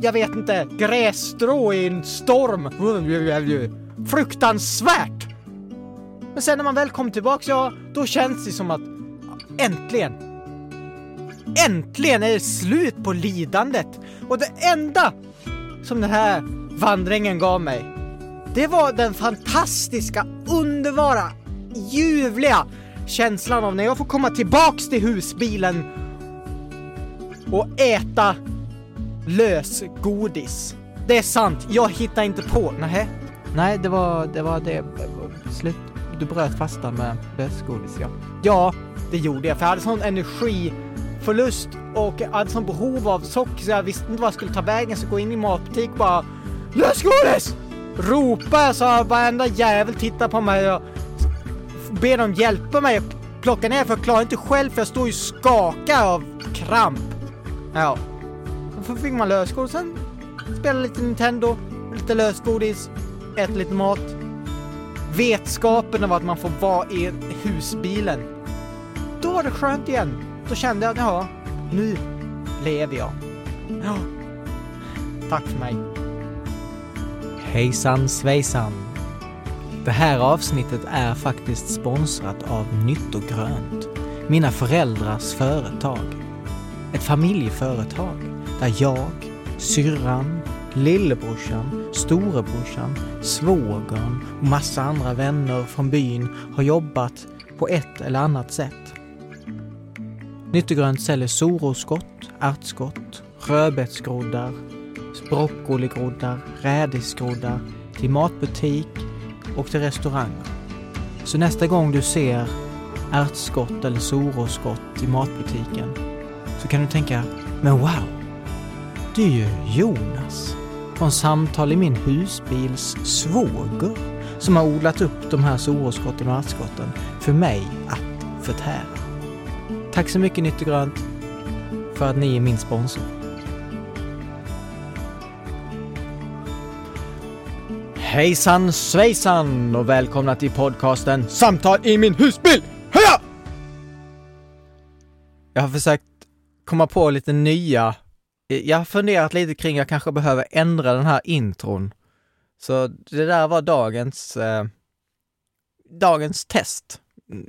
jag vet inte, grässtrå i en storm. Fruktansvärt! Men sen när man väl kom tillbaks, ja, då känns det som att äntligen, äntligen är det slut på lidandet. Och det enda som den här vandringen gav mig, det var den fantastiska, underbara, ljuvliga känslan av när jag får komma tillbaks till husbilen och äta lösgodis. Det är sant, jag hittar inte på. Nej, nej, det var det. Var det. Slut. Du bröt fasta med lösgodis, ja. Ja, det gjorde jag, för jag hade sån energiförlust och jag hade sån behov av socker så jag visste inte vad jag skulle ta vägen, så gå in i matbutik och bara lösgodis! Ropa så varenda jävel tittar på mig och ber dem hjälpa mig plocka ner för jag klarar inte själv för jag står ju skakar av kramp. Ja. Så fick man lösgodis, sen spela lite Nintendo, lite lösgodis, äta lite mat. Vetskapen av att man får vara i husbilen. Då var det skönt igen. Då kände jag att ja, nu lever jag. Ja. Tack för mig. Hejsan svejsan. Det här avsnittet är faktiskt sponsrat av Nytt och Grönt, mina föräldrars företag. Ett familjeföretag där jag, syrran, lillebrorsan, storebrorsan, svågern och massa andra vänner från byn har jobbat på ett eller annat sätt. Nyttegrönt säljer soroskott, ärtskott, rödbetsgroddar, broccoligroddar, rädisgroddar till matbutik och till restauranger. Så nästa gång du ser ärtskott eller soroskott i matbutiken så kan du tänka, men wow, det är ju Jonas från Samtal i min husbils svåger som har odlat upp de här solroskotten och ärtskotten för mig att förtära. Tack så mycket Nytt och Grönt för att ni är min sponsor. Hejsan svejsan och välkomna till podcasten Samtal i min husbil! Heja! Jag har försökt komma på lite nya, eh, jag har funderat lite kring jag kanske behöver ändra den här intron. Så det där var dagens, eh, dagens test.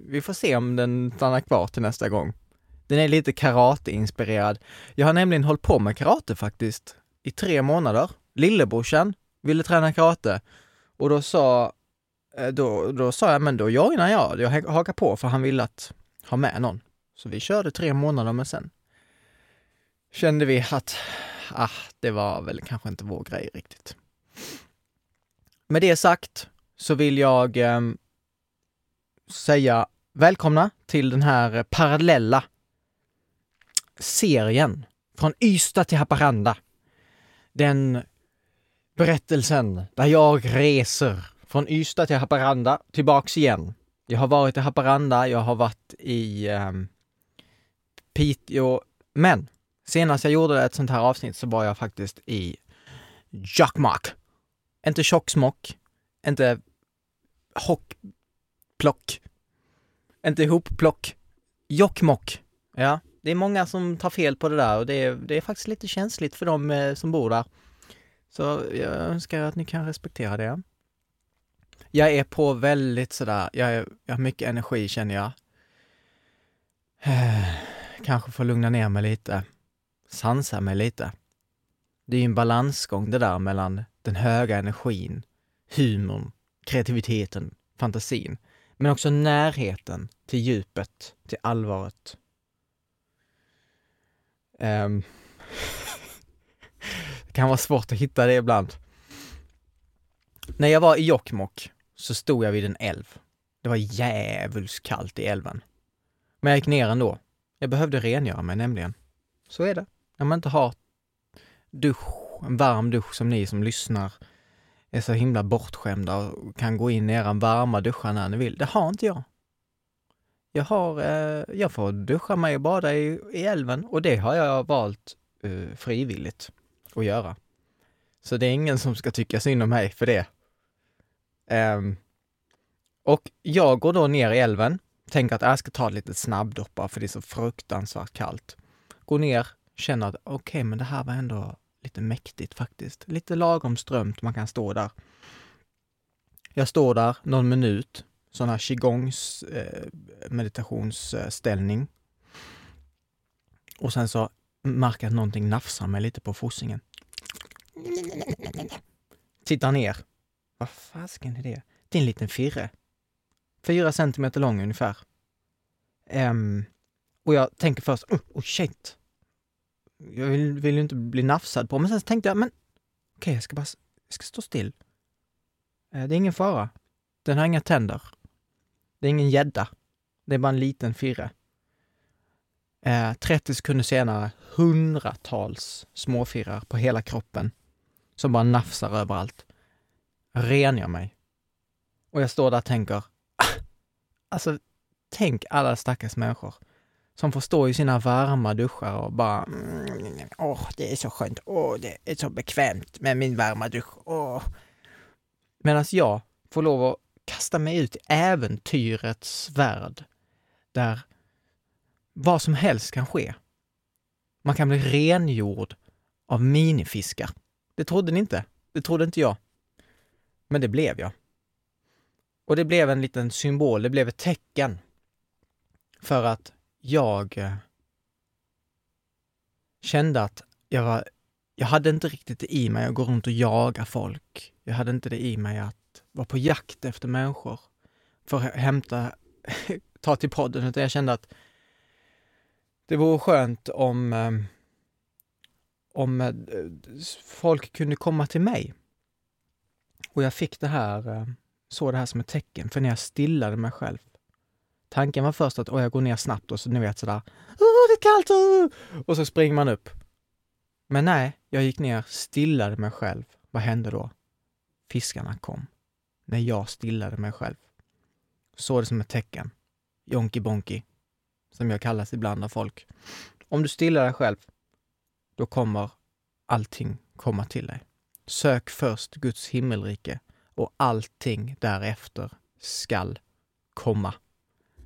Vi får se om den stannar kvar till nästa gång. Den är lite karateinspirerad. Jag har nämligen hållit på med karate faktiskt i tre månader. Lillebrorsan ville träna karate och då sa, eh, då, då sa jag, men då joinar jag, jag hakar på för han ville att ha med någon. Så vi körde tre månader, men sen kände vi att, ah, det var väl kanske inte vår grej riktigt. Med det sagt så vill jag eh, säga välkomna till den här parallella serien från Ystad till Haparanda. Den berättelsen där jag reser från Ystad till Haparanda, tillbaks igen. Jag har varit i Haparanda, jag har varit i eh, Piteå, men senast jag gjorde ett sånt här avsnitt så var jag faktiskt i Jokkmokk. Inte Tjocksmock, inte Hockplock, inte Hopplock. Jokkmokk. Ja, det är många som tar fel på det där och det är, det är faktiskt lite känsligt för de eh, som bor där. Så jag önskar att ni kan respektera det. Jag är på väldigt sådär, jag, är, jag har mycket energi känner jag. Kanske får lugna ner mig lite, sansa mig lite. Det är ju en balansgång det där mellan den höga energin, humorn, kreativiteten, fantasin, men också närheten till djupet, till allvaret. Um, det kan vara svårt att hitta det ibland. När jag var i Jokkmokk så stod jag vid en älv. Det var djävulskt kallt i älven. Men jag gick ner ändå. Jag behövde rengöra mig nämligen. Så är det. När man inte har dusch, en varm dusch som ni som lyssnar är så himla bortskämda och kan gå in i era varma duschar när ni vill. Det har inte jag. Jag har, eh, jag får duscha mig och bada i, i älven och det har jag valt eh, frivilligt att göra. Så det är ingen som ska tycka synd om mig för det. Um, och jag går då ner i älven, tänker att ah, jag ska ta ett litet snabbdopp bara för det är så fruktansvärt kallt. Går ner, känner att okej, okay, men det här var ändå lite mäktigt faktiskt. Lite lagom strömt man kan stå där. Jag står där någon minut, sån här qigongs eh, meditationsställning. Och sen så märker jag att någonting nafsar mig lite på fossingen. Tittar ner. Vad fasken är det? Det är en liten firre. Fyra centimeter lång ungefär. Um, och jag tänker först, oh, oh shit. Jag vill, vill ju inte bli nafsad på, men sen tänkte jag, men okej, okay, jag ska bara jag ska stå still. Eh, det är ingen fara. Den har inga tänder. Det är ingen gädda. Det är bara en liten firre. Eh, 30 sekunder senare, hundratals småfirrar på hela kroppen som bara nafsar överallt. Rengör mig. Och jag står där och tänker, ah, alltså tänk alla stackars människor som får stå i sina varma duschar och bara mm, åh, oh, det är så skönt, åh, oh, det är så bekvämt med min varma dusch, åh. Oh. Medan jag får lov att kasta mig ut i äventyrets värld där vad som helst kan ske. Man kan bli rengjord av minifiskar. Det trodde ni inte. Det trodde inte jag. Men det blev jag. Och det blev en liten symbol, det blev ett tecken för att jag eh, kände att jag var, jag hade inte riktigt det i mig att gå runt och jaga folk. Jag hade inte det i mig att vara på jakt efter människor för att hämta, ta till podden, utan jag kände att det vore skönt om, eh, om eh, folk kunde komma till mig. Och jag fick det här, såg det här som ett tecken, för när jag stillade mig själv. Tanken var först att jag går ner snabbt och så ni vet sådär, Åh, det är kallt! åh, Och så springer man upp. Men nej, jag gick ner, stillade mig själv. Vad hände då? Fiskarna kom. När jag stillade mig själv. Såg det som ett tecken. Jonky Bonky som jag kallas ibland av folk. Om du stillar dig själv, då kommer allting komma till dig. Sök först Guds himmelrike och allting därefter skall komma.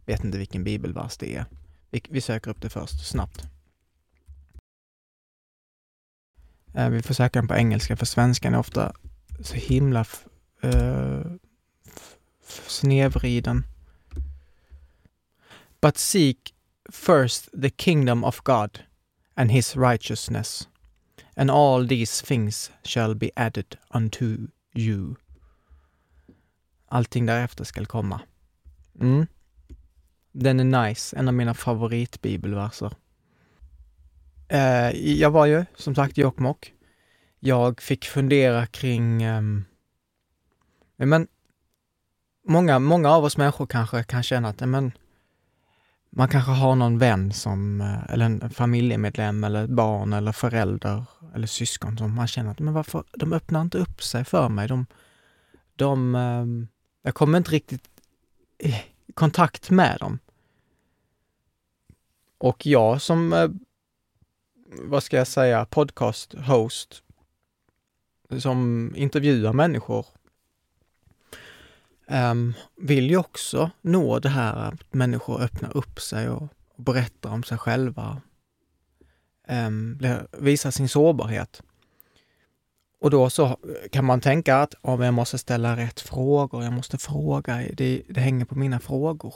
Vet inte vilken bibelvers det är. Vi, vi söker upp det först, snabbt. Eh, vi får söka den på engelska, för svenskan är ofta så himla uh, snedvriden. But seek first the kingdom of God and his righteousness, and all these things shall be added unto you. Allting därefter skall komma. Mm. Den är nice, en av mina favoritbibelverser. Eh, jag var ju som sagt i Jokkmokk. Jag fick fundera kring eh, men många, många av oss människor kanske kan känna att men, man kanske har någon vän som, eh, eller en familjemedlem eller barn eller förälder eller syskon som man känner att, men varför, de öppnar inte upp sig för mig. De, de, ehm, jag kommer inte riktigt eh, kontakt med dem. Och jag som, eh, vad ska jag säga, podcast-host som intervjuar människor um, vill ju också nå det här att människor öppnar upp sig och, och berättar om sig själva, um, visar sin sårbarhet. Och då så kan man tänka att om jag måste ställa rätt frågor, jag måste fråga, det, det hänger på mina frågor.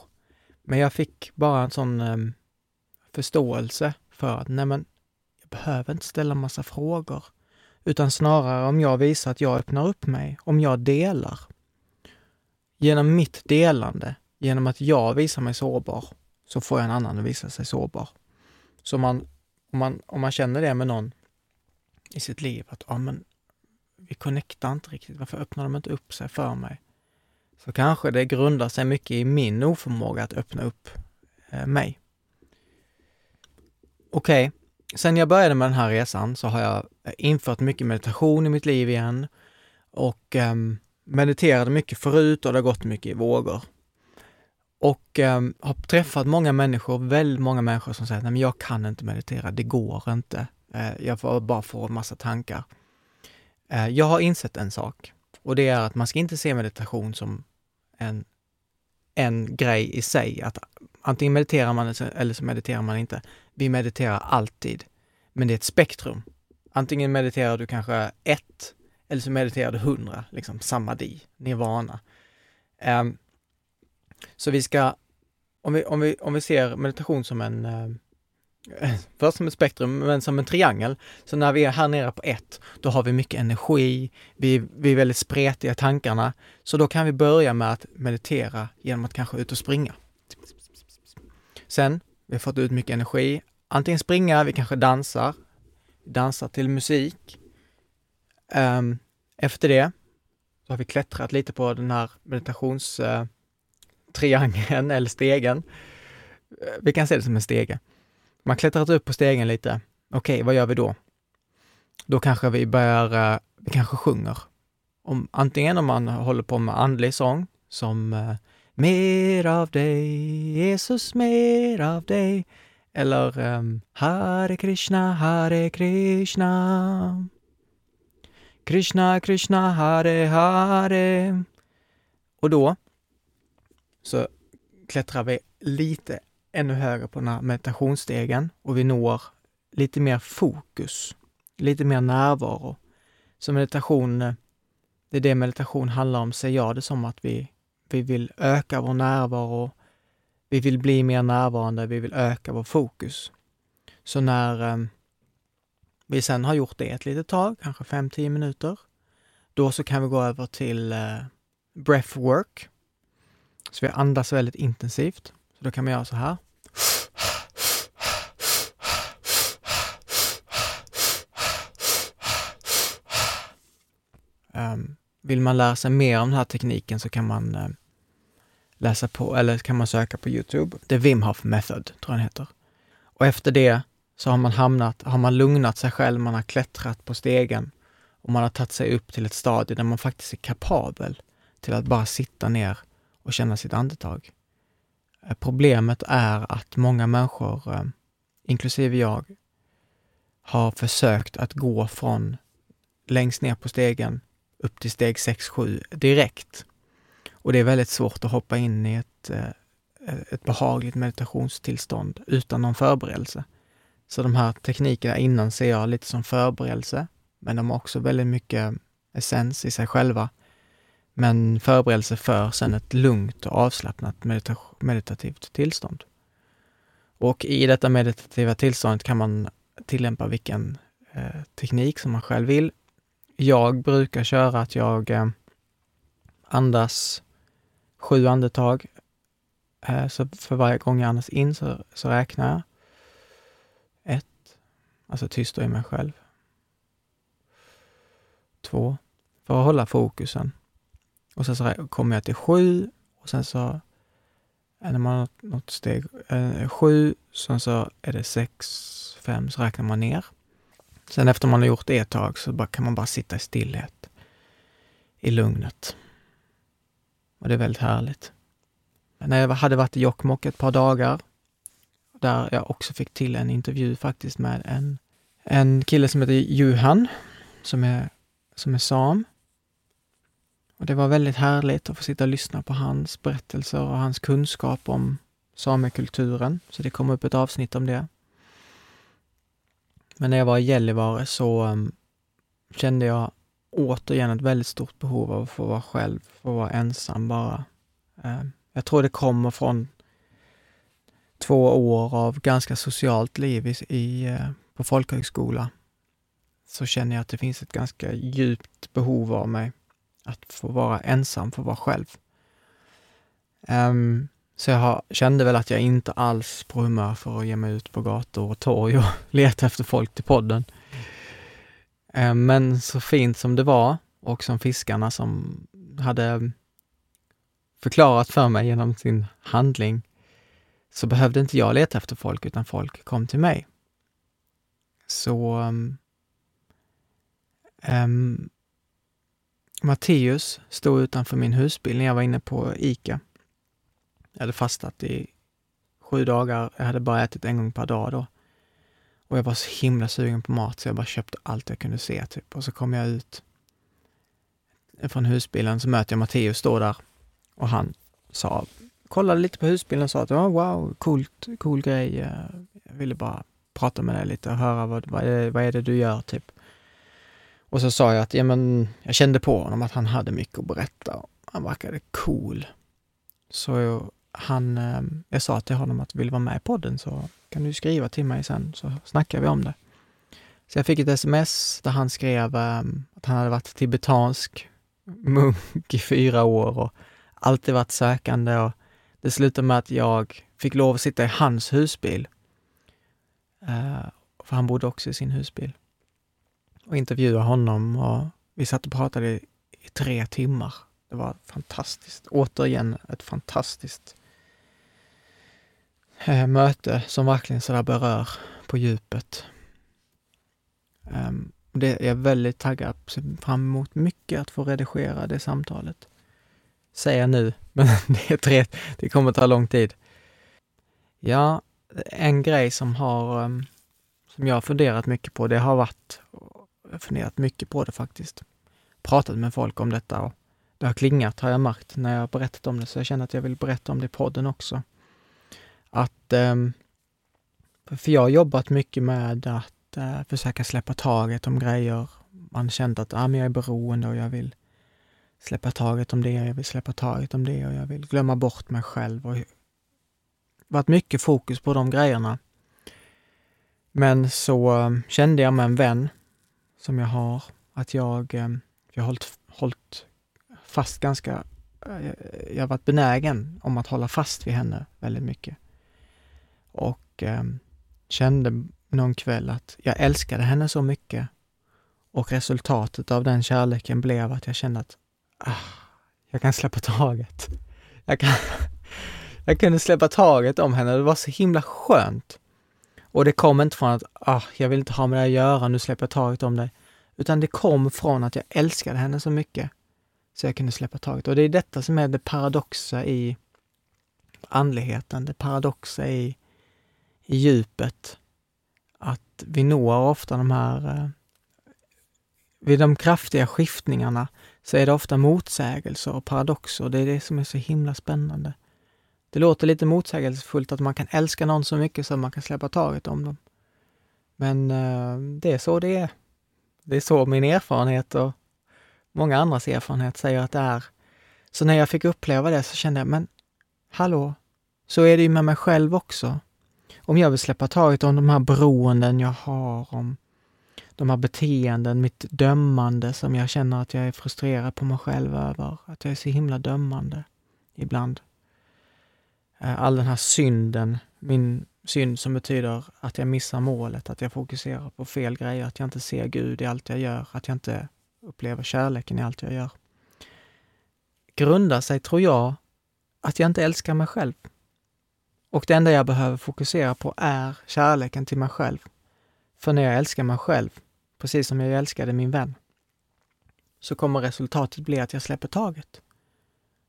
Men jag fick bara en sån um, förståelse för att nej men, jag behöver inte ställa massa frågor, utan snarare om jag visar att jag öppnar upp mig, om jag delar, Genom mitt delande, genom att jag visar mig sårbar, så får jag en annan att visa sig sårbar. Så man, om, man, om man känner det med någon i sitt liv, att ja, men, vi connectar inte riktigt, varför öppnar de inte upp sig för mig? Så kanske det grundar sig mycket i min oförmåga att öppna upp eh, mig. Okej, okay. sen jag började med den här resan så har jag eh, infört mycket meditation i mitt liv igen och eh, mediterade mycket förut och det har gått mycket i vågor. Och eh, har träffat många människor, väldigt många människor som säger, nej men jag kan inte meditera, det går inte. Eh, jag får bara få en massa tankar. Eh, jag har insett en sak och det är att man ska inte se meditation som en, en grej i sig, att antingen mediterar man eller så mediterar man inte. Vi mediterar alltid. Men det är ett spektrum. Antingen mediterar du kanske ett eller så mediterar du hundra, liksom samadhi, nirvana. Um, så vi ska, om vi, om, vi, om vi ser meditation som en, uh, först som ett spektrum, men som en triangel. Så när vi är här nere på ett, då har vi mycket energi, vi, vi är väldigt spretiga i tankarna. Så då kan vi börja med att meditera genom att kanske ut och springa. Sen, vi har fått ut mycket energi. Antingen springa, vi kanske dansar, dansar till musik. Um, efter det så har vi klättrat lite på den här meditationstriangeln eh, uh, eller stegen. Vi kan se det som en stege. Man klättrat upp på stegen lite. Okej, okay, vad gör vi då? Då kanske vi börjar, uh, vi kanske sjunger. Om, antingen om man håller på med andlig sång som uh, Mer av dig, Jesus, mer av dig. Eller um, Hare Krishna, Hare Krishna. Krishna, Krishna, Hare, Hare. Och då så klättrar vi lite ännu högre på den här meditationsstegen och vi når lite mer fokus, lite mer närvaro. Så meditation, det är det meditation handlar om, ser jag det som att vi, vi vill öka vår närvaro, vi vill bli mer närvarande, vi vill öka vår fokus. Så när eh, vi sen har gjort det ett litet tag, kanske 5-10 minuter, då så kan vi gå över till eh, breathwork. Så vi andas väldigt intensivt. Så då kan man göra så här. Um, Eh, vill man lära sig mer om den här tekniken så kan man eh, läsa på, eller kan man söka på Youtube. The Wim Hof Method, tror jag den heter. Och efter det så har man hamnat, har man lugnat sig själv, man har klättrat på stegen och man har tagit sig upp till ett stadie där man faktiskt är kapabel till att bara sitta ner och känna sitt andetag. Eh, problemet är att många människor, inklusive jag, har försökt att gå från längst ner på stegen upp till steg 6-7 direkt. Och det är väldigt svårt att hoppa in i ett, eh, ett behagligt meditationstillstånd utan någon förberedelse. Så de här teknikerna innan ser jag lite som förberedelse, men de har också väldigt mycket essens i sig själva. Men förberedelse för sen ett lugnt och avslappnat medita meditativt tillstånd. Och i detta meditativa tillståndet kan man tillämpa vilken eh, teknik som man själv vill. Jag brukar köra att jag eh, andas sju andetag. Eh, så för varje gång jag andas in så, så räknar jag. Ett, alltså tyst i mig själv. Två, för att hålla fokusen. Och sen så kommer jag till sju och sen så eh, när man har något steg eh, sju, sen så är det sex, fem, så räknar man ner. Sen efter man har gjort det ett tag så bara, kan man bara sitta i stillhet, i lugnet. Och det är väldigt härligt. När jag hade varit i Jokkmokk ett par dagar, där jag också fick till en intervju faktiskt med en, en kille som heter Juhan, som är, som är sam. Och det var väldigt härligt att få sitta och lyssna på hans berättelser och hans kunskap om samekulturen. Så det kom upp ett avsnitt om det. Men när jag var i Gällivare så um, kände jag återigen ett väldigt stort behov av att få vara själv, få vara ensam bara. Ehm, jag tror det kommer från två år av ganska socialt liv i, i, eh, på folkhögskola. Så känner jag att det finns ett ganska djupt behov av mig att få vara ensam, få vara själv. Um, så jag har, kände väl att jag inte alls på humör för att ge mig ut på gator och torg och leta efter folk till podden. Eh, men så fint som det var och som fiskarna som hade förklarat för mig genom sin handling så behövde inte jag leta efter folk utan folk kom till mig. Så um, um, Matteus stod utanför min husbil när jag var inne på ICA. Jag hade fastat i sju dagar. Jag hade bara ätit en gång per dag då. Och jag var så himla sugen på mat så jag bara köpte allt jag kunde se typ. Och så kom jag ut från husbilen så möter jag Matteus stå där och han sa, kollade lite på husbilen och sa att oh, wow, coolt, cool grej. Jag ville bara prata med dig lite och höra vad, vad, är, vad är det du gör typ. Och så sa jag att ja, men, jag kände på honom att han hade mycket att berätta. Han verkade cool. Så jag, han, ehm, jag sa till honom att vill vara med i podden så kan du skriva till mig sen så snackar vi om det. Så jag fick ett sms där han skrev ehm, att han hade varit tibetansk munk i fyra år och alltid varit sökande och det slutade med att jag fick lov att sitta i hans husbil. Eh, för han bodde också i sin husbil. Och intervjua honom och vi satt och pratade i, i tre timmar. Det var fantastiskt. Återigen ett fantastiskt eh, möte som verkligen sådär berör på djupet. Um, det är jag väldigt taggad fram emot mycket att få redigera det samtalet. Säger jag nu, men det, är tre, det kommer ta lång tid. Ja, en grej som har um, som jag har funderat mycket på, det har varit, jag har funderat mycket på det faktiskt, pratat med folk om detta och det har klingat har jag märkt när jag har berättat om det, så jag känner att jag vill berätta om det i podden också. Att, um, för jag har jobbat mycket med att uh, försöka släppa taget om grejer. Man kände att ah, men jag är beroende och jag vill släppa taget om det, jag vill släppa taget om det och jag vill glömma bort mig själv. Och varit mycket fokus på de grejerna. Men så ehm, kände jag med en vän som jag har att jag, ehm, jag har hållit, hållit fast ganska, eh, jag har varit benägen om att hålla fast vid henne väldigt mycket. Och ehm, kände någon kväll att jag älskade henne så mycket och resultatet av den kärleken blev att jag kände att ah, jag kan släppa taget. Jag, kan, jag kunde släppa taget om henne. Det var så himla skönt. Och det kom inte från att ah, jag vill inte ha med det att göra, nu släpper jag taget om dig. Utan det kom från att jag älskade henne så mycket så jag kunde släppa taget. Och det är detta som är det paradoxa i andligheten, det paradoxa i, i djupet. Att vi når ofta de här... Eh, vid de kraftiga skiftningarna så är det ofta motsägelser och paradoxer. Det är det som är så himla spännande. Det låter lite motsägelsefullt att man kan älska någon så mycket så man kan släppa taget om dem. Men eh, det är så det är. Det är så min erfarenhet och många andras erfarenhet säger att det är. Så när jag fick uppleva det så kände jag, men hallå, så är det ju med mig själv också. Om jag vill släppa taget om de här beroenden jag har, om de här beteenden, mitt dömande som jag känner att jag är frustrerad på mig själv över, att jag är så himla dömande ibland. Eh, all den här synden, min synd som betyder att jag missar målet, att jag fokuserar på fel grejer, att jag inte ser Gud i allt jag gör, att jag inte upplever kärleken i allt jag gör. Grundar sig, tror jag, att jag inte älskar mig själv. Och det enda jag behöver fokusera på är kärleken till mig själv. För när jag älskar mig själv, precis som jag älskade min vän, så kommer resultatet bli att jag släpper taget.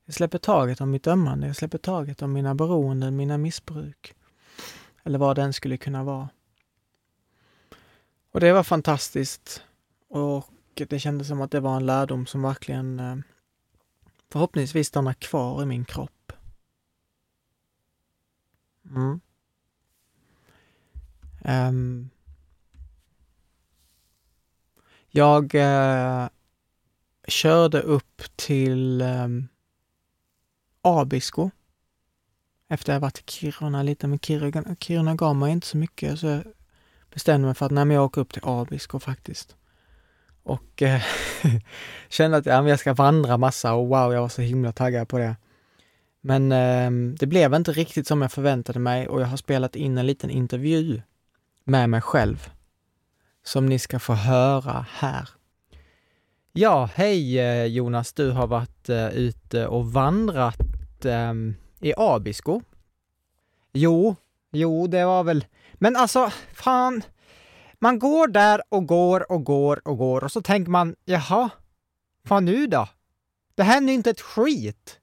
Jag släpper taget om mitt ömmande, jag släpper taget om mina beroenden, mina missbruk. Eller vad den skulle kunna vara. Och det var fantastiskt. Och det kändes som att det var en lärdom som verkligen eh, förhoppningsvis stannar kvar i min kropp. Mm. Um, jag uh, körde upp till um, Abisko. Efter jag varit i Kiruna lite, men Kiruna, Kiruna gav mig inte så mycket så jag bestämde mig för att nej, jag åker upp till Abisko faktiskt. Och eh, kände att ja, jag ska vandra massa och wow, jag var så himla taggad på det. Men eh, det blev inte riktigt som jag förväntade mig och jag har spelat in en liten intervju med mig själv som ni ska få höra här. Ja, hej eh, Jonas, du har varit eh, ute och vandrat eh, i Abisko. Jo, jo, det var väl... Men alltså, fan. Man går där och går och går och går och så tänker man, jaha, fan nu då? Det händer ju inte ett skit.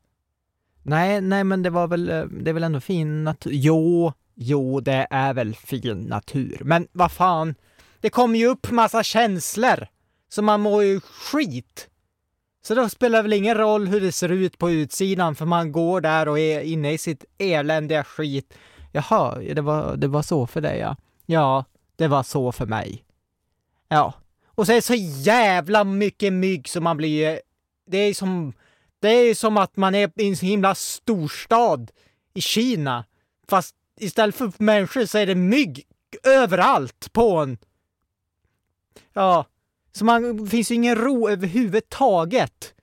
Nej, nej, men det var väl, eh, det är väl ändå fin natur. Jo, jo, det är väl fin natur. Men vad fan, det kommer ju upp massa känslor. Så man mår ju skit. Så då spelar det väl ingen roll hur det ser ut på utsidan för man går där och är inne i sitt eländiga skit. Jaha, det var, det var så för dig ja. Ja, det var så för mig. Ja. Och så är det så jävla mycket mygg som man blir... Eh, det är som... Det är som att man är i en så himla storstad i Kina. Fast istället för människor så är det mygg överallt på en. Ja, så man det finns ju ingen ro överhuvudtaget.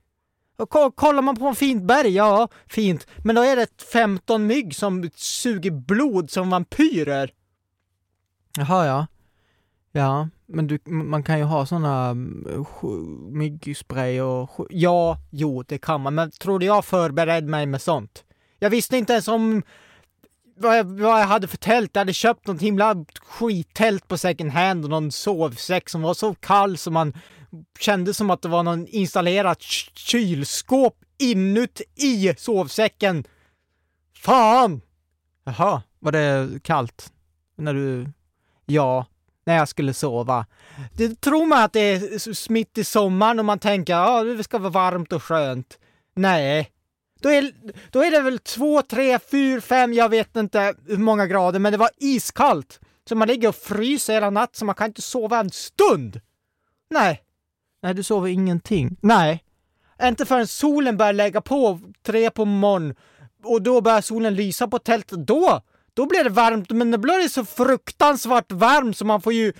Och kollar man på en fint berg, ja, fint. Men då är det 15 mygg som suger blod som vampyrer. Jaha, ja. Ja, men du, man kan ju ha såna mm, myggspray och... Ja, jo, det kan man. Men trodde jag förberedde mig med sånt? Jag visste inte ens om vad jag, vad jag hade för tält. Jag hade köpt något himla skittält på second hand och någon sovsäck som var så kall som man kände som att det var någon installerat kylskåp inuti sovsäcken. Fan! Jaha, var det kallt? När du... Ja, när jag skulle sova. Det tror man att det är mitt i sommaren och man tänker att ah, det ska vara varmt och skönt. Nej, då är, då är det väl två, tre, fyra, fem, jag vet inte hur många grader, men det var iskallt. Så man ligger och fryser hela natten så man kan inte sova en stund. Nej. Nej, du sover ingenting. Nej. Inte förrän solen börjar lägga på tre på morgonen och då börjar solen lysa på tältet. Då, då blir det varmt, men det blir så fruktansvärt varmt så man får ju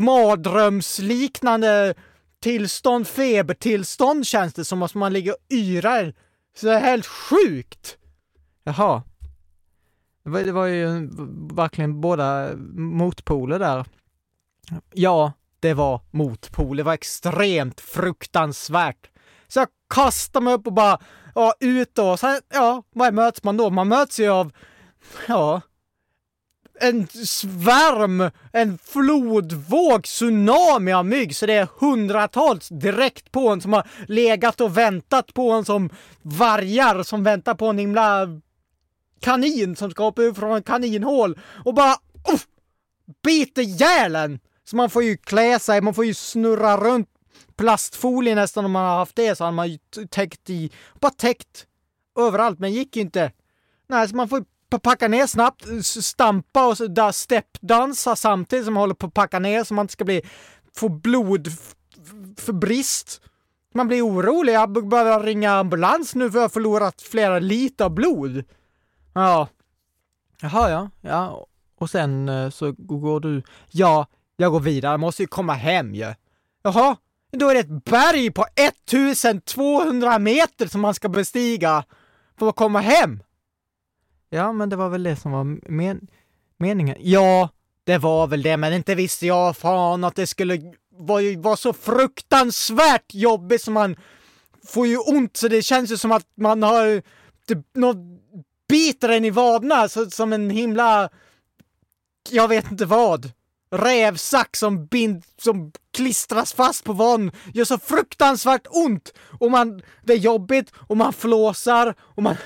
mardrömsliknande tillstånd, febertillstånd känns det som, att man ligger och yrar så det är helt sjukt! Jaha. Det var, det var ju verkligen båda motpoler där. Ja, det var motpol. Det var extremt fruktansvärt. Så jag kastade mig upp och bara, ja, ut då. Sen, ja, vad möts man då? Man möts ju av, ja, en svärm, en flodvåg, tsunami av mygg. Så det är hundratals direkt på en som har legat och väntat på en som vargar som väntar på en himla kanin som ska hoppa ut från ett kaninhål och bara uff, biter ihjäl en. Så man får ju klä sig, man får ju snurra runt plastfolie nästan om man har haft det så har man ju täckt i, bara täckt överallt men gick ju inte. Nej, så man får packa ner snabbt, stampa och där steppdansa samtidigt som man håller på att packa ner så man inte ska bli, få blod för brist. Man blir orolig. Jag behöver ringa ambulans nu för jag har förlorat flera liter blod. Ja. Jaha, ja. Ja. Och sen eh, så går du... Ja, jag går vidare. Jag måste ju komma hem ju. Jaha, då är det ett berg på 1200 meter som man ska bestiga för att komma hem. Ja, men det var väl det som var men meningen. Ja, det var väl det, men inte visste jag fan att det skulle vara var så fruktansvärt jobbigt som man får ju ont så det känns ju som att man har typ något biter en i vaderna så, som en himla, jag vet inte vad, rävsax som bind, som klistras fast på vaden, gör så fruktansvärt ont! Och man, det är jobbigt och man flåsar och man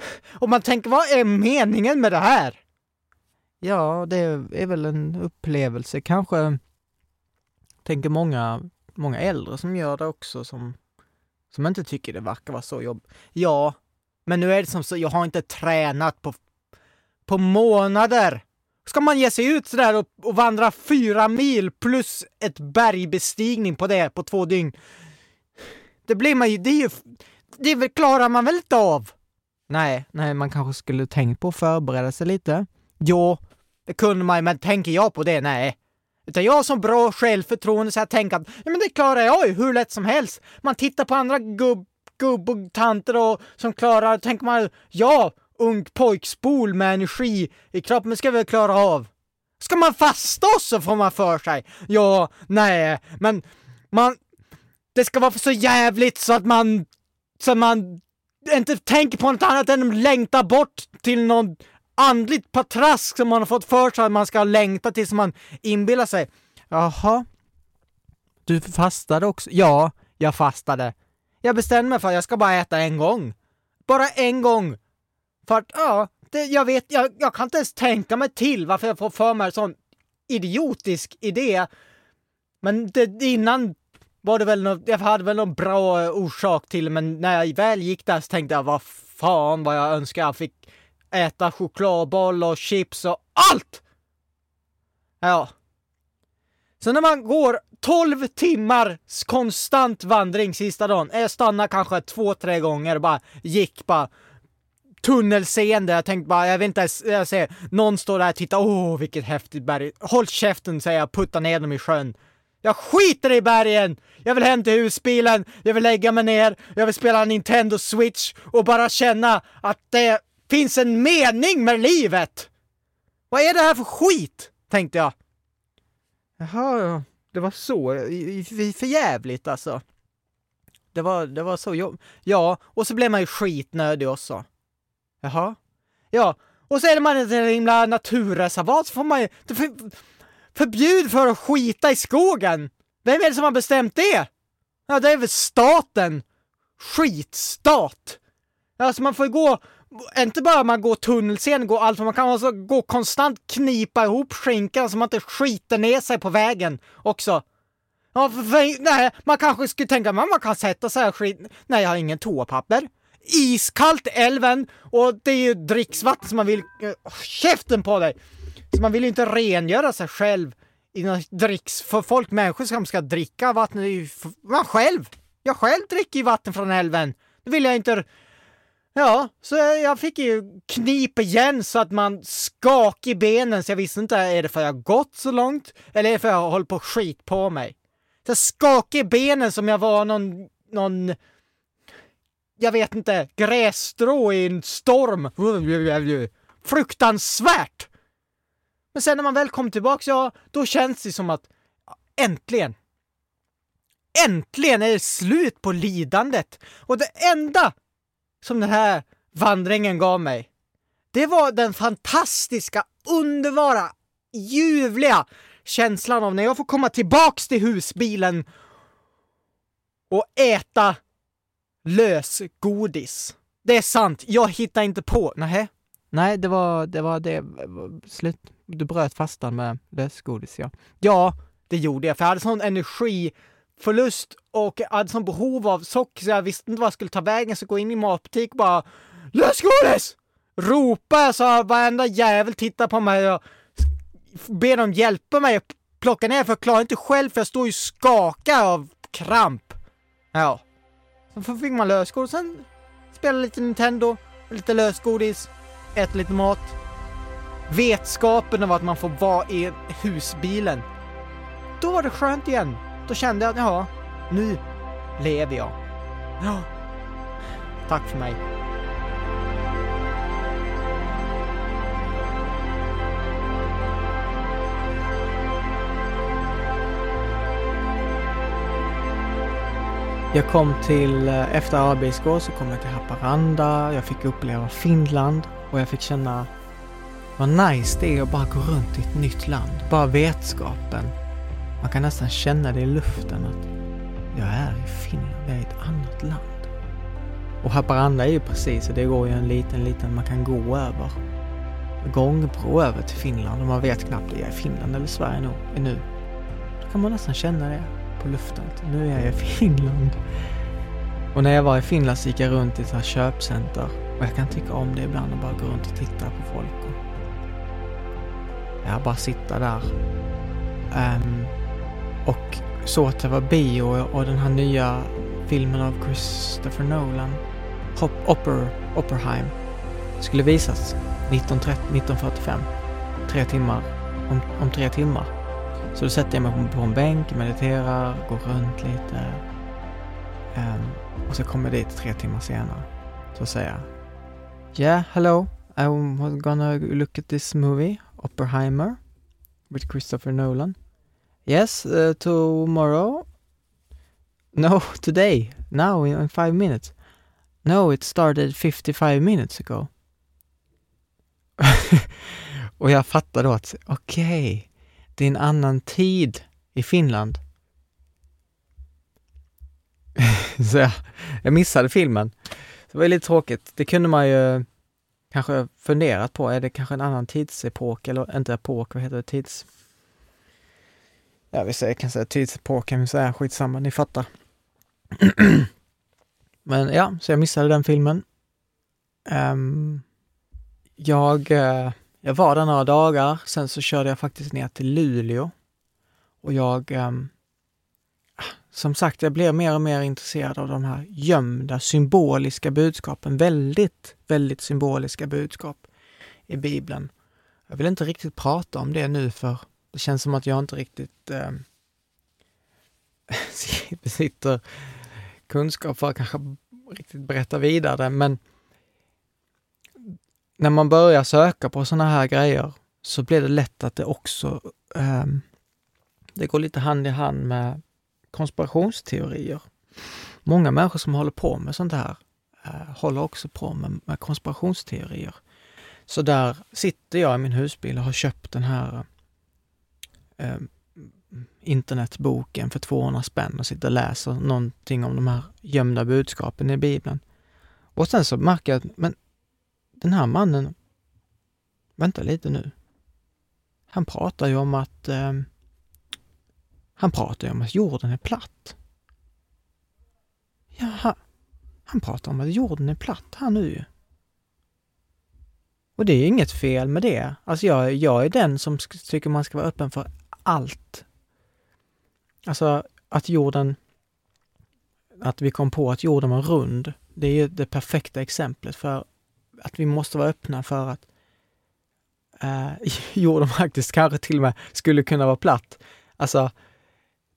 och man tänker, vad är meningen med det här? Ja, det är väl en upplevelse kanske, tänker många, många äldre som gör det också som, som inte tycker det verkar vara så jobbigt. Ja, men nu är det som så, jag har inte tränat på, på månader. Ska man ge sig ut sådär och, och vandra fyra mil plus ett bergbestigning på det på två dygn? Det blir man ju, det är ju, det klarar man väl inte av? Nej, nej, man kanske skulle tänkt på att förbereda sig lite. Jo, det kunde man men tänker jag på det? Nej. Utan jag har så bra självförtroende så jag tänker att ja, men det klarar jag ju hur lätt som helst. Man tittar på andra gubb, gubb och tanter och, som klarar, tänker man ja, ung pojkspol med energi i kroppen ska vi klara av. Ska man fasta också får man för sig. Ja, nej, men man, det ska vara så jävligt så att man, så att man inte tänker på något annat än att längta bort till någon andligt patrask som man har fått för sig att man ska längta tills man inbillar sig. Jaha. Du fastade också? Ja, jag fastade. Jag bestämde mig för att jag ska bara äta en gång. Bara en gång. För att, ja, det, jag vet, jag, jag kan inte ens tänka mig till varför jag får för mig en sån idiotisk idé. Men det, innan var det väl något, jag hade väl någon bra eh, orsak till men när jag väl gick där så tänkte jag vad fan vad jag önskar jag fick äta chokladboll och chips och allt! Ja. Så när man går 12 timmars konstant vandring sista dagen, jag stannade kanske två, tre gånger och bara gick bara tunnelseende. Jag tänkte bara, jag vet inte, jag ser någon står där och tittar, åh vilket häftigt berg. Håll käften säger jag, putta ner dem i sjön. Jag skiter i bergen! Jag vill hem till husbilen, jag vill lägga mig ner, jag vill spela Nintendo Switch och bara känna att det finns en mening med livet! Vad är det här för skit? Tänkte jag. Jaha, det var så. För jävligt alltså. Det var, det var så jobb... Ja, och så blev man ju skitnödig också. Jaha. Ja, och så är man i ett himla naturreservat så får man ju... Förbjud för att skita i skogen! Vem är det som har bestämt det? Ja, det är väl staten! Skitstat! Alltså man får ju gå, inte bara man går tunnelseende, går allt, man kan alltså gå konstant knipa ihop skinkan så man inte skiter ner sig på vägen också. Ja, för, för, nej, man kanske skulle tänka, man, man kan sätta sig här skit... Nej, jag har ingen toapapper. Iskallt älven och det är ju dricksvatten som man vill... Eh, oh, käften på dig! Så man vill ju inte rengöra sig själv i något dricks... För folk, människor som ska dricka vatten, det är ju man själv! Jag själv dricker ju vatten från älven. Det vill jag inte... Ja, så jag fick ju knip igen så att man skak i benen så jag visste inte, är det för jag gått så långt eller är det för jag håller på att skit på mig? Så skak i benen som jag var någon, någon, jag vet inte, grässtrå i en storm. Fruktansvärt! Men sen när man väl kom tillbaks, ja, då känns det som att äntligen, äntligen är det slut på lidandet. Och det enda som den här vandringen gav mig, det var den fantastiska, underbara, ljuvliga känslan av när jag får komma tillbaks till husbilen och äta lösgodis. Det är sant, jag hittar inte på. Nej, nej, det var det. Var det. Slut. Du bröt fastan med lösgodis, ja. Ja, det gjorde jag, för jag hade sån energiförlust och jag hade sån behov av socker så jag visste inte vad jag skulle ta vägen, så gå in i matbutik och bara lösgodis! Ropa så varenda jävel tittar på mig och ber dem hjälpa mig att plocka ner för jag klarar inte själv för jag står ju skakar av kramp. Ja. Så fick man lösgodis, sen spela lite Nintendo, lite lösgodis, äta lite mat. Vetskapen av att man får vara i husbilen. Då var det skönt igen. Då kände jag att ja, nu lever jag. Ja. Tack för mig. Jag kom till, eh, efter Abisko så kom jag till Haparanda, jag fick uppleva Finland och jag fick känna vad nice det är att bara gå runt i ett nytt land. Bara vetskapen. Man kan nästan känna det i luften att jag är i Finland, jag är i ett annat land. Och Haparanda är ju precis, det går ju en liten, liten, man kan gå över gångbro över till Finland och man vet knappt, är jag i Finland eller Sverige nu? nu? Då kan man nästan känna det på luften. Nu är jag i Finland. Och när jag var i Finland så gick jag runt i ett köpcenter och jag kan tycka om det ibland och bara gå runt och titta på folk. Jag bara sitta där. Um, och så att det var bio och den här nya filmen av Christopher Nolan, Hop Opper, Opperheim, skulle visas 1930, 1945. Tre timmar, om, om tre timmar. Så då sätter jag mig på en bänk, mediterar, går runt lite. Um, och så kommer jag dit tre timmar senare. Så säger jag Yeah, hello. I'm gonna look at this movie, Oppenheimer, with Christopher Nolan. Yes, uh, tomorrow? No, today. Now, in, in five minutes. No, it started 55 minutes ago. och jag fattar då att, okej, okay, det är en annan tid i Finland. så jag, jag missade filmen. Det var lite tråkigt. Det kunde man ju kanske funderat på. Är det kanske en annan tidsepok eller inte epok, vad heter det? Tids... Ja, vi säger, kan säga tidsepok kan vi säga, skitsamma, ni fattar. Men ja, så jag missade den filmen. Um, jag uh, jag var där några dagar, sen så körde jag faktiskt ner till Luleå. Och jag, um, som sagt, jag blev mer och mer intresserad av de här gömda symboliska budskapen. Väldigt, väldigt symboliska budskap i Bibeln. Jag vill inte riktigt prata om det nu för det känns som att jag inte riktigt eh, besitter kunskap för att kanske riktigt berätta vidare, men när man börjar söka på sådana här grejer så blir det lätt att det också eh, det går lite hand i hand med konspirationsteorier. Många människor som håller på med sånt här eh, håller också på med, med konspirationsteorier. Så där sitter jag i min husbil och har köpt den här eh, mm, internetboken för 200 spänn och sitter och läser någonting om de här gömda budskapen i Bibeln. Och sen så märker jag att, men den här mannen, vänta lite nu. Han pratar ju om att eh, han pratar ju om att jorden är platt. Ja, han pratar om att jorden är platt här nu. Och det är inget fel med det. Alltså jag, jag är den som tycker man ska vara öppen för allt. Alltså att jorden, att vi kom på att jorden var rund, det är ju det perfekta exemplet för att vi måste vara öppna för att eh, jorden faktiskt kanske till och med skulle kunna vara platt. Alltså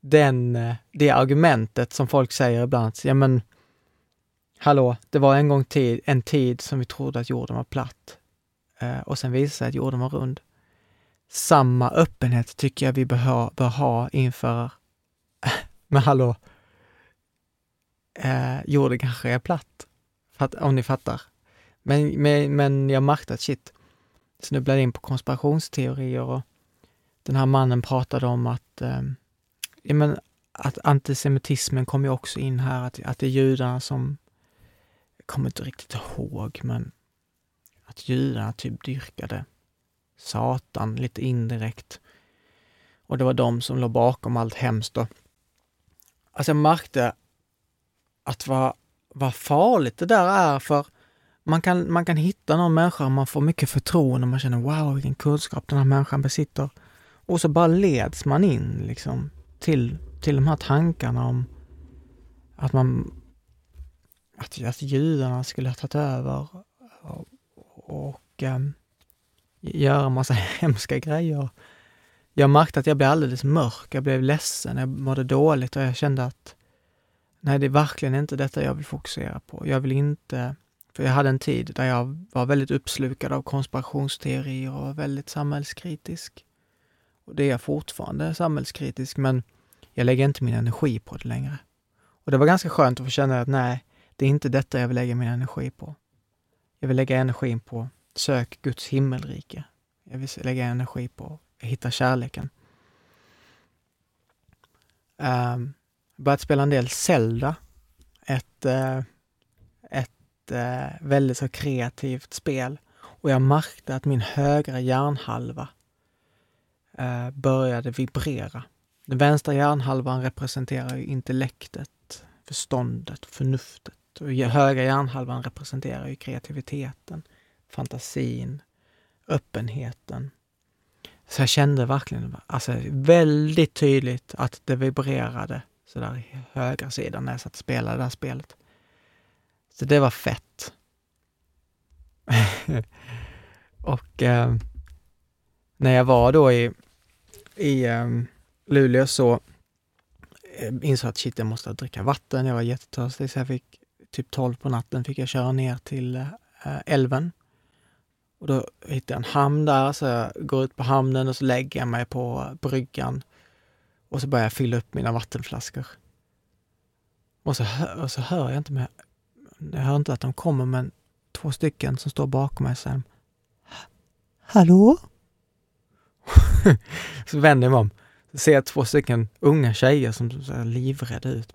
den, eh, det argumentet som folk säger ibland, ja men hallå, det var en gång tid, en tid som vi trodde att jorden var platt eh, och sen visade sig att jorden var rund. Samma öppenhet tycker jag vi bör, bör ha inför, men hallå, eh, jorden kanske är platt, Fatt, om ni fattar. Men, men, men jag märkte att shit, snubblade in på konspirationsteorier och den här mannen pratade om att, eh, ja, men, att antisemitismen kom ju också in här, att, att det är judarna som, jag kommer inte riktigt ihåg, men att judarna typ dyrkade Satan lite indirekt. Och det var de som låg bakom allt hemskt. Och, alltså jag märkte att vad, vad farligt det där är för man kan, man kan hitta någon människa och man får mycket förtroende och man känner wow vilken kunskap den här människan besitter. Och så bara leds man in liksom till, till de här tankarna om att man att, att judarna skulle ha tagit över och, och um, göra massa hemska grejer. Jag märkte att jag blev alldeles mörk, jag blev ledsen, jag mådde dåligt och jag kände att nej, det är verkligen inte detta jag vill fokusera på. Jag vill inte för jag hade en tid där jag var väldigt uppslukad av konspirationsteorier och väldigt samhällskritisk. Och det är jag fortfarande, samhällskritisk, men jag lägger inte min energi på det längre. Och det var ganska skönt att få känna att nej, det är inte detta jag vill lägga min energi på. Jag vill lägga energin på sök Guds himmelrike. Jag vill lägga energi på att hitta kärleken. Um, börjat spela en del Zelda, ett uh, eh, väldigt så kreativt spel och jag märkte att min högra hjärnhalva uh, började vibrera. Den vänstra hjärnhalvan representerar ju intellektet, förståndet, förnuftet och högra hjärnhalvan representerar ju kreativiteten, fantasin, öppenheten. Så jag kände verkligen, alltså väldigt tydligt att det vibrerade sådär i högra sidan när jag satt och spelade det här spelet. Så det var fett. och eh, när jag var då i, i eh, Luleå så eh, insåg jag att shit, jag måste dricka vatten. Jag var jättetörstig så jag fick typ 12 på natten fick jag köra ner till eh, älven. Och då hittade jag en hamn där, så jag går ut på hamnen och så lägger jag mig på bryggan och så börjar jag fylla upp mina vattenflaskor. Och så, och så hör jag inte mer jag hör inte att de kommer, men två stycken som står bakom mig säger Hallå? så vänder jag mig om. Så ser jag två stycken unga tjejer som ser livrädda ut.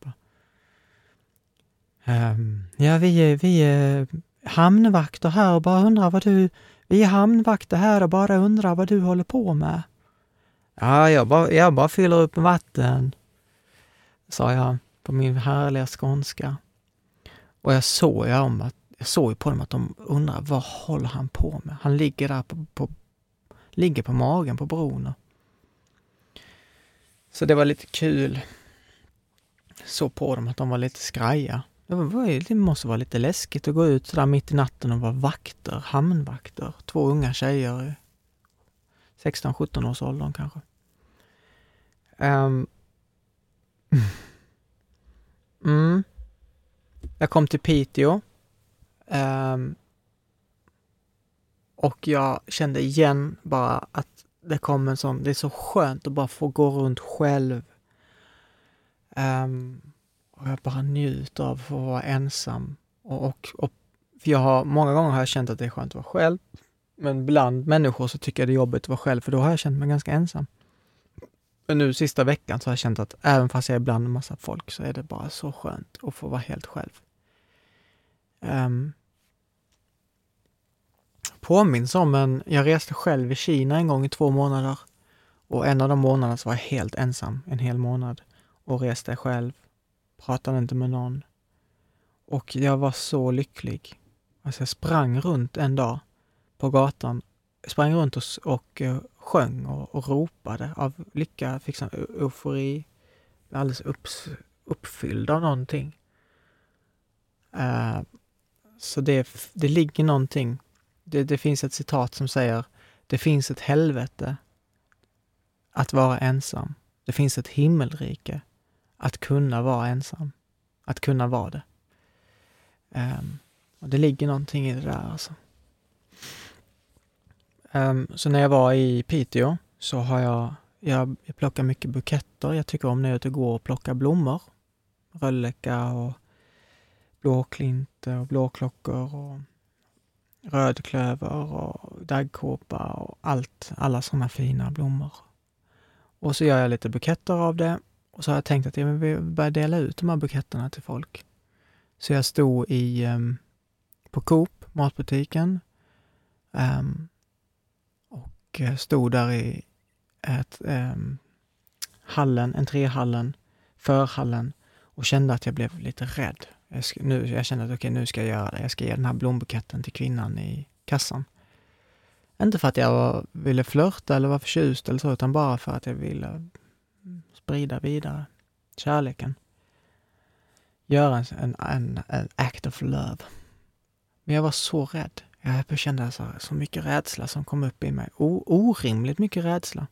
Um, ja, vi är, vi är hamnvakter här och bara undrar vad du... Vi är hamnvakter här och bara undrar vad du håller på med. Ja, jag bara, jag bara fyller upp med vatten, sa jag på min härliga skånska. Och jag såg, ju om att, jag såg på dem att de undrar vad håller han på med? Han ligger där på, på, ligger på magen på bron. Så det var lite kul. Så på dem att de var lite skraja. Det, var, det måste vara lite läskigt att gå ut sådär mitt i natten och vara vakter, hamnvakter. Två unga tjejer i 16-17 års åldern kanske. Um, mm. Jag kom till Piteå. Um, och jag kände igen bara att det kom en sån, det är så skönt att bara få gå runt själv. Um, och jag bara njuter av att få vara ensam. Och, och, och, för jag har, många gånger har jag känt att det är skönt att vara själv. Men bland människor så tycker jag det är jobbigt att vara själv, för då har jag känt mig ganska ensam. Men nu sista veckan så har jag känt att även fast jag är bland en massa folk så är det bara så skönt att få vara helt själv. Um, påminns om en, jag reste själv i Kina en gång i två månader och en av de månaderna så var jag helt ensam en hel månad och reste själv, pratade inte med någon. Och jag var så lycklig. Alltså jag sprang runt en dag på gatan, sprang runt och, och eh, sjöng och, och, ropade av lycka, fick sån eufori, alldeles upps, uppfylld av någonting. Uh, så det, det ligger någonting det, det finns ett citat som säger det finns ett helvete att vara ensam. Det finns ett himmelrike att kunna vara ensam. Att kunna vara det. Um, och det ligger någonting i det där alltså. Um, så när jag var i Piteå så har jag, jag, jag plockar mycket buketter. Jag tycker om när jag går och plockar blommor. Rölleka och blåklint och blåklockor och rödklöver och daggkåpa och allt, alla sådana fina blommor. Och så gör jag lite buketter av det och så har jag tänkt att jag vill börja dela ut de här buketterna till folk. Så jag stod i, ehm, på Coop, matbutiken, ehm, och eh, stod där i ett, ehm, hallen, entréhallen, förhallen och kände att jag blev lite rädd. Jag, ska, nu, jag kände att okej, okay, nu ska jag göra det. Jag ska ge den här blombuketten till kvinnan i kassan. Inte för att jag var, ville flörta eller vara förtjust eller så, utan bara för att jag ville sprida vidare kärleken. Göra en, en, en act of love. Men jag var så rädd. Jag kände så, så mycket rädsla som kom upp i mig. O, orimligt mycket rädsla.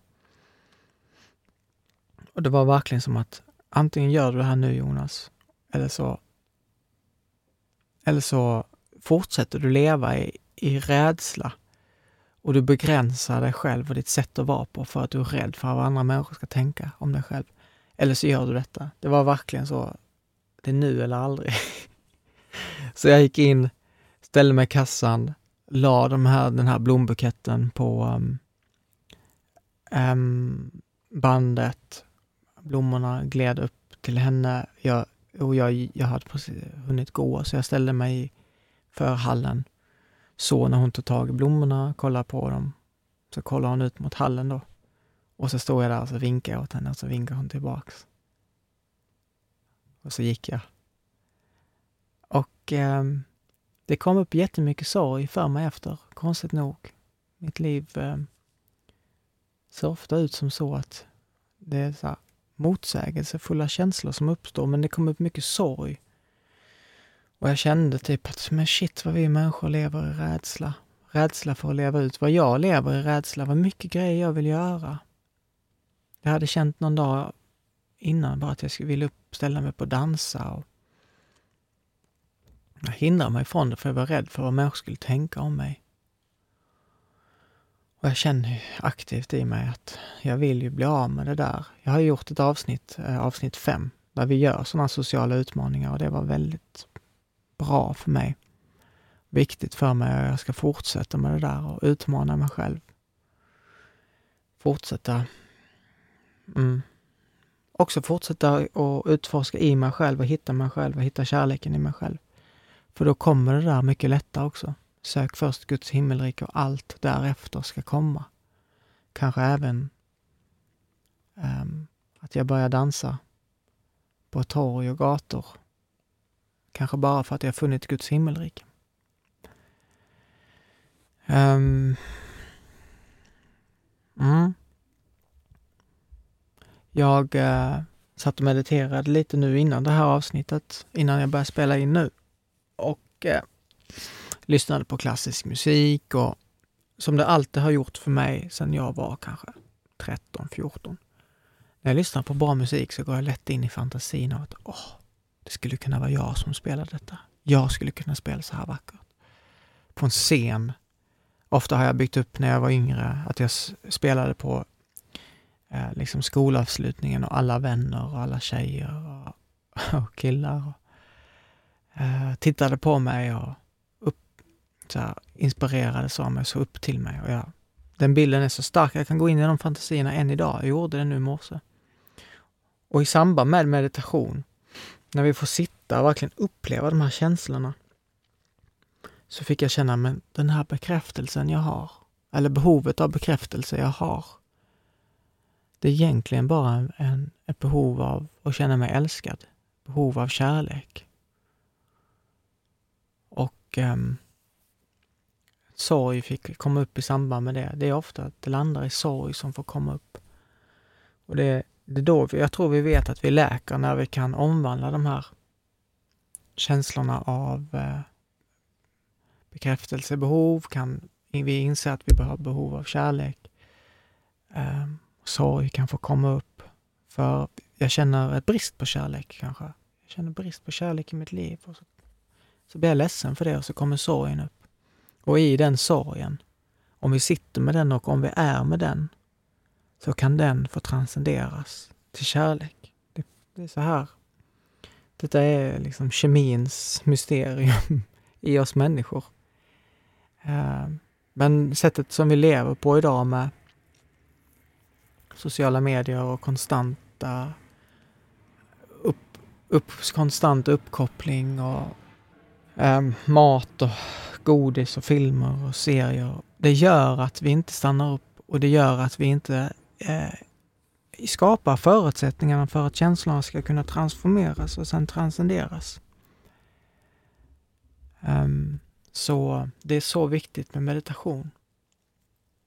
Och det var verkligen som att antingen gör du det här nu Jonas, eller så eller så fortsätter du leva i, i rädsla och du begränsar dig själv och ditt sätt att vara på för att du är rädd för vad andra människor ska tänka om dig själv. Eller så gör du detta. Det var verkligen så, det är nu eller aldrig. så jag gick in, ställde mig i kassan, la de här, den här blombuketten på um, um, bandet. Blommorna gled upp till henne. Jag och jag, jag hade precis hunnit gå, så jag ställde mig för hallen. Så när hon tog tag i blommorna, kollade på dem, så kollade hon ut mot hallen då. Och så stod jag där och så vinkade jag åt henne och så vinkade hon tillbaks. Och så gick jag. Och eh, det kom upp jättemycket sorg för mig efter, konstigt nog. Mitt liv eh, ser ofta ut som så att det är så här, motsägelsefulla känslor som uppstår, men det kom upp mycket sorg. Och jag kände typ att, men shit vad vi människor lever i rädsla. Rädsla för att leva ut vad jag lever i rädsla, vad mycket grejer jag vill göra. Jag hade känt någon dag innan bara att jag ville uppställa ställa mig på dansa och jag hindrade mig från det för jag var rädd för vad människor skulle tänka om mig. Och jag känner aktivt i mig att jag vill ju bli av med det där. Jag har gjort ett avsnitt, eh, avsnitt fem, där vi gör sådana sociala utmaningar och det var väldigt bra för mig. Viktigt för mig och jag ska fortsätta med det där och utmana mig själv. Fortsätta mm. Också fortsätta att utforska i mig själv och hitta mig själv och hitta kärleken i mig själv. För då kommer det där mycket lättare också. Sök först Guds himmelrike och allt därefter ska komma. Kanske även um, att jag börjar dansa på torg och gator. Kanske bara för att jag funnit Guds himmelrike. Um, Mm. Jag uh, satt och mediterade lite nu innan det här avsnittet, innan jag började spela in nu. Och uh, lyssnade på klassisk musik och som det alltid har gjort för mig sedan jag var kanske 13, 14. När jag lyssnar på bra musik så går jag lätt in i fantasin av att åh, det skulle kunna vara jag som spelar detta. Jag skulle kunna spela så här vackert. På en scen. Ofta har jag byggt upp när jag var yngre att jag spelade på eh, liksom skolavslutningen och alla vänner och alla tjejer och, och killar och, eh, tittade på mig och så här, inspirerades av mig, så upp till mig. Och jag, den bilden är så stark, jag kan gå in i de fantasierna än idag. Jag gjorde det nu i morse. Och i samband med meditation, när vi får sitta och verkligen uppleva de här känslorna, så fick jag känna, men den här bekräftelsen jag har, eller behovet av bekräftelse jag har, det är egentligen bara en, en, ett behov av att känna mig älskad, behov av kärlek. Och um, sorg fick komma upp i samband med det. Det är ofta att det landar i sorg som får komma upp. Och det, det är då vi, jag tror vi vet att vi läker när vi kan omvandla de här känslorna av eh, bekräftelsebehov, kan vi inse att vi har behov av kärlek. Eh, sorg kan få komma upp. För jag känner ett brist på kärlek kanske. Jag känner brist på kärlek i mitt liv. Och så, så blir jag ledsen för det och så kommer sorgen upp. Och i den sorgen, om vi sitter med den och om vi är med den, så kan den få transcenderas till kärlek. Det, det är så här. Detta är liksom kemins mysterium i oss människor. Eh, men sättet som vi lever på idag med sociala medier och konstanta upp, upp, konstant uppkoppling och um, mat och godis och filmer och serier. Det gör att vi inte stannar upp och det gör att vi inte eh, skapar förutsättningarna för att känslorna ska kunna transformeras och sen transcenderas. Um, så det är så viktigt med meditation.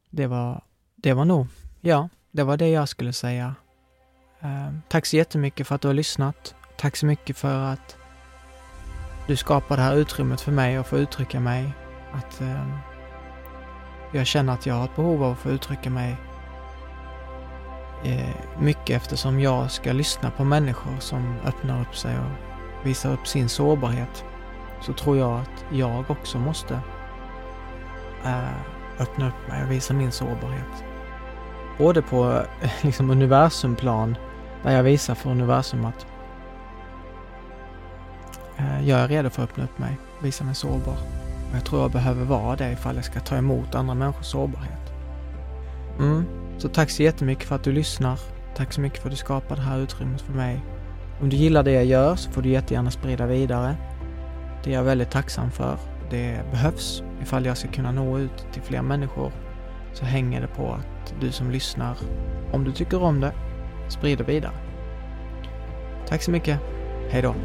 Det var, det var nog, ja, det var det jag skulle säga. Um, tack så jättemycket för att du har lyssnat. Tack så mycket för att du skapar det här utrymmet för mig att få uttrycka mig. Att eh, jag känner att jag har ett behov av att få uttrycka mig eh, mycket eftersom jag ska lyssna på människor som öppnar upp sig och visar upp sin sårbarhet. Så tror jag att jag också måste eh, öppna upp mig och visa min sårbarhet. Både på liksom universumplan, där jag visar för universum att Eh, jag är redo för att öppna upp mig, visa mig sårbar. Och jag tror jag behöver vara det ifall jag ska ta emot andra människors sårbarhet. Mm. Så tack så jättemycket för att du lyssnar. Tack så mycket för att du skapar det här utrymmet för mig. Om du gillar det jag gör så får du jättegärna sprida vidare. Det är jag väldigt tacksam för. Det behövs ifall jag ska kunna nå ut till fler människor så hänger det på att du som lyssnar, om du tycker om det, sprider vidare. Tack så mycket. Hej då.